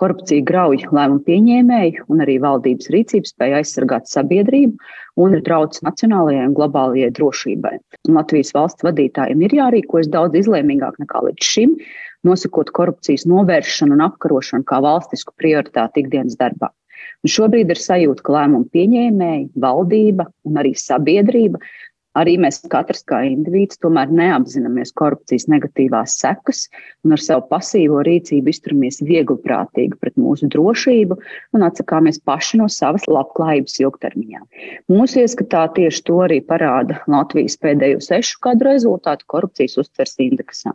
Korupcija grauj lēmumu pieņēmēju un arī valdības rīcības spēju aizsargāt sabiedrību un ir trauc nacionālajai un globālajai drošībai. Un Latvijas valsts vadītājiem ir jārīkojas daudz izlēmīgāk nekā līdz šim, nosakot korupcijas novēršanu un apkarošanu kā valstisku prioritāti ikdienas darbā. Un šobrīd ir sajūta, ka lēmumu pieņēmēji, valdība un arī sabiedrība Arī mēs katrs kā indivīds tomēr neapzināmies korupcijas negatīvās sekas un ar savu pasīvo rīcību izturamies viegliprātīgi pret mūsu drošību un atsakāmies paši no savas labklājības ilgtermiņā. Mūsu ieskatā tieši to arī parāda Latvijas pēdējo sešu gadu rezultātu korupcijas uztvers indeksā.